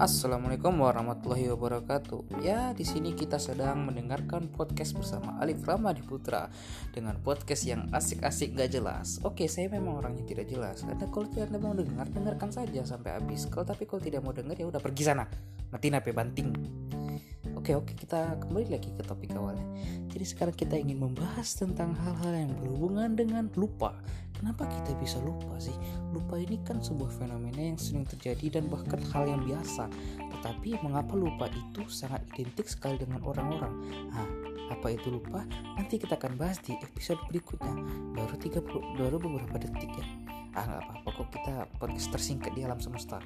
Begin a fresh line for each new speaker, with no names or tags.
Assalamualaikum warahmatullahi wabarakatuh. Ya, di sini kita sedang mendengarkan podcast bersama Alif Ramadi Putra dengan podcast yang asik-asik gak jelas. Oke, saya memang orangnya tidak jelas. Karena kalau tidak mau dengar, dengarkan saja sampai habis. Kalau tapi kalau tidak mau dengar ya udah pergi sana. Mati nape banting. Oke, oke, kita kembali lagi ke topik awalnya. Jadi sekarang kita ingin membahas tentang hal-hal yang berhubungan dengan lupa. Kenapa kita bisa lupa sih? Lupa ini kan sebuah fenomena yang sering terjadi dan bahkan hal yang biasa. Tetapi mengapa lupa itu sangat identik sekali dengan orang-orang? Nah, apa itu lupa? Nanti kita akan bahas di episode berikutnya. Baru 30 baru beberapa detik ya. Ah, nggak apa-apa kok kita podcast tersingkat di alam semesta.